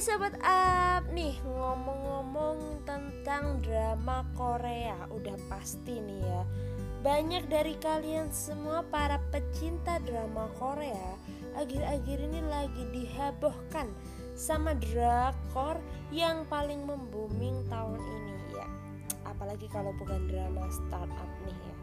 Hai sobat up nih ngomong-ngomong tentang drama Korea udah pasti nih ya. Banyak dari kalian semua para pecinta drama Korea akhir-akhir ini lagi dihebohkan sama drakor yang paling membuming tahun ini ya. Apalagi kalau bukan drama startup nih ya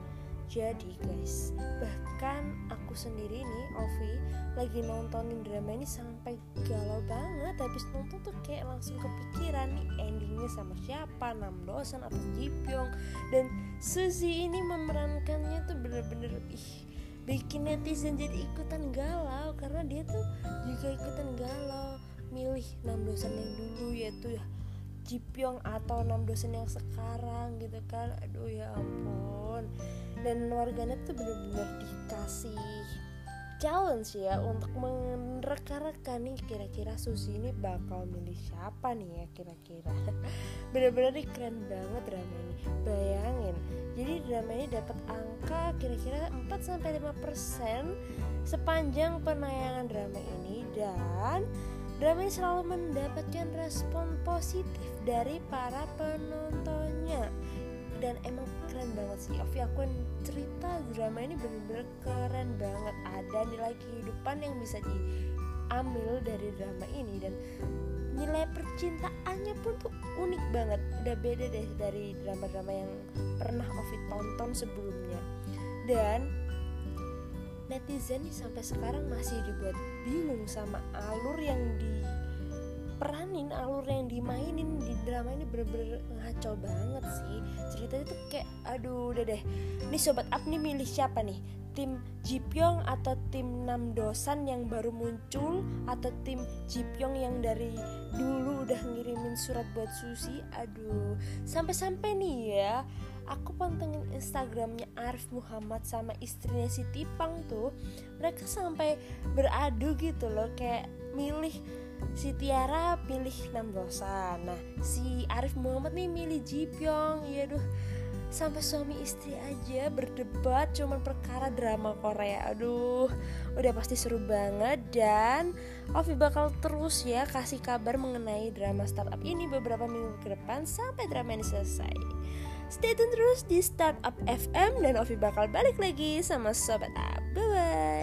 jadi guys, bahkan aku sendiri nih, Ovi, lagi nontonin drama ini sampai galau banget. Habis nonton tuh kayak langsung kepikiran nih endingnya sama siapa, Nam Dosan atau Ji Pyong. Dan Suzy ini memerankannya tuh bener-bener ih bikin netizen jadi ikutan galau karena dia tuh juga ikutan galau milih Nam Dosan yang dulu yaitu ya Jipyong atau enam dosen yang sekarang gitu kan aduh ya ampun dan warganet tuh bener-bener dikasih challenge ya untuk menerka-reka nih kira-kira Susi ini bakal milih siapa nih ya kira-kira. Bener-bener keren banget drama ini. Bayangin jadi drama ini dapat angka kira-kira 4-5% sepanjang penayangan drama ini dan Drama ini selalu mendapatkan respon positif dari para penontonnya dan emang keren banget sih Ovi aku cerita drama ini bener-bener keren banget. Ada nilai kehidupan yang bisa diambil dari drama ini dan nilai percintaannya pun tuh unik banget. Udah beda deh dari drama-drama yang pernah Ovi tonton sebelumnya. Dan netizen nih sampai sekarang masih dibuat bingung sama alur yang diperanin alur yang dimainin di drama ini bener-bener ngaco banget sih. Ceritanya tuh kayak aduh udah deh. Nih sobat up nih milih siapa nih tim Jipyong atau tim Nam Dosan yang baru muncul atau tim Jipyong yang dari dulu udah ngirimin surat buat Susi? Aduh sampai-sampai nih ya. Aku pantengin Instagramnya Arif Muhammad sama istrinya si Tipang tuh. Mereka sampai beradu gitu loh kayak milih si Tiara pilih Namrosa nah si Arif Muhammad nih milih Jipyong. Ya duh sampai suami istri aja berdebat cuman perkara drama Korea aduh udah pasti seru banget dan Ovi bakal terus ya kasih kabar mengenai drama startup ini beberapa minggu ke depan sampai drama ini selesai Stay tune terus di Startup FM dan Ovi bakal balik lagi sama Sobat Up. Bye-bye.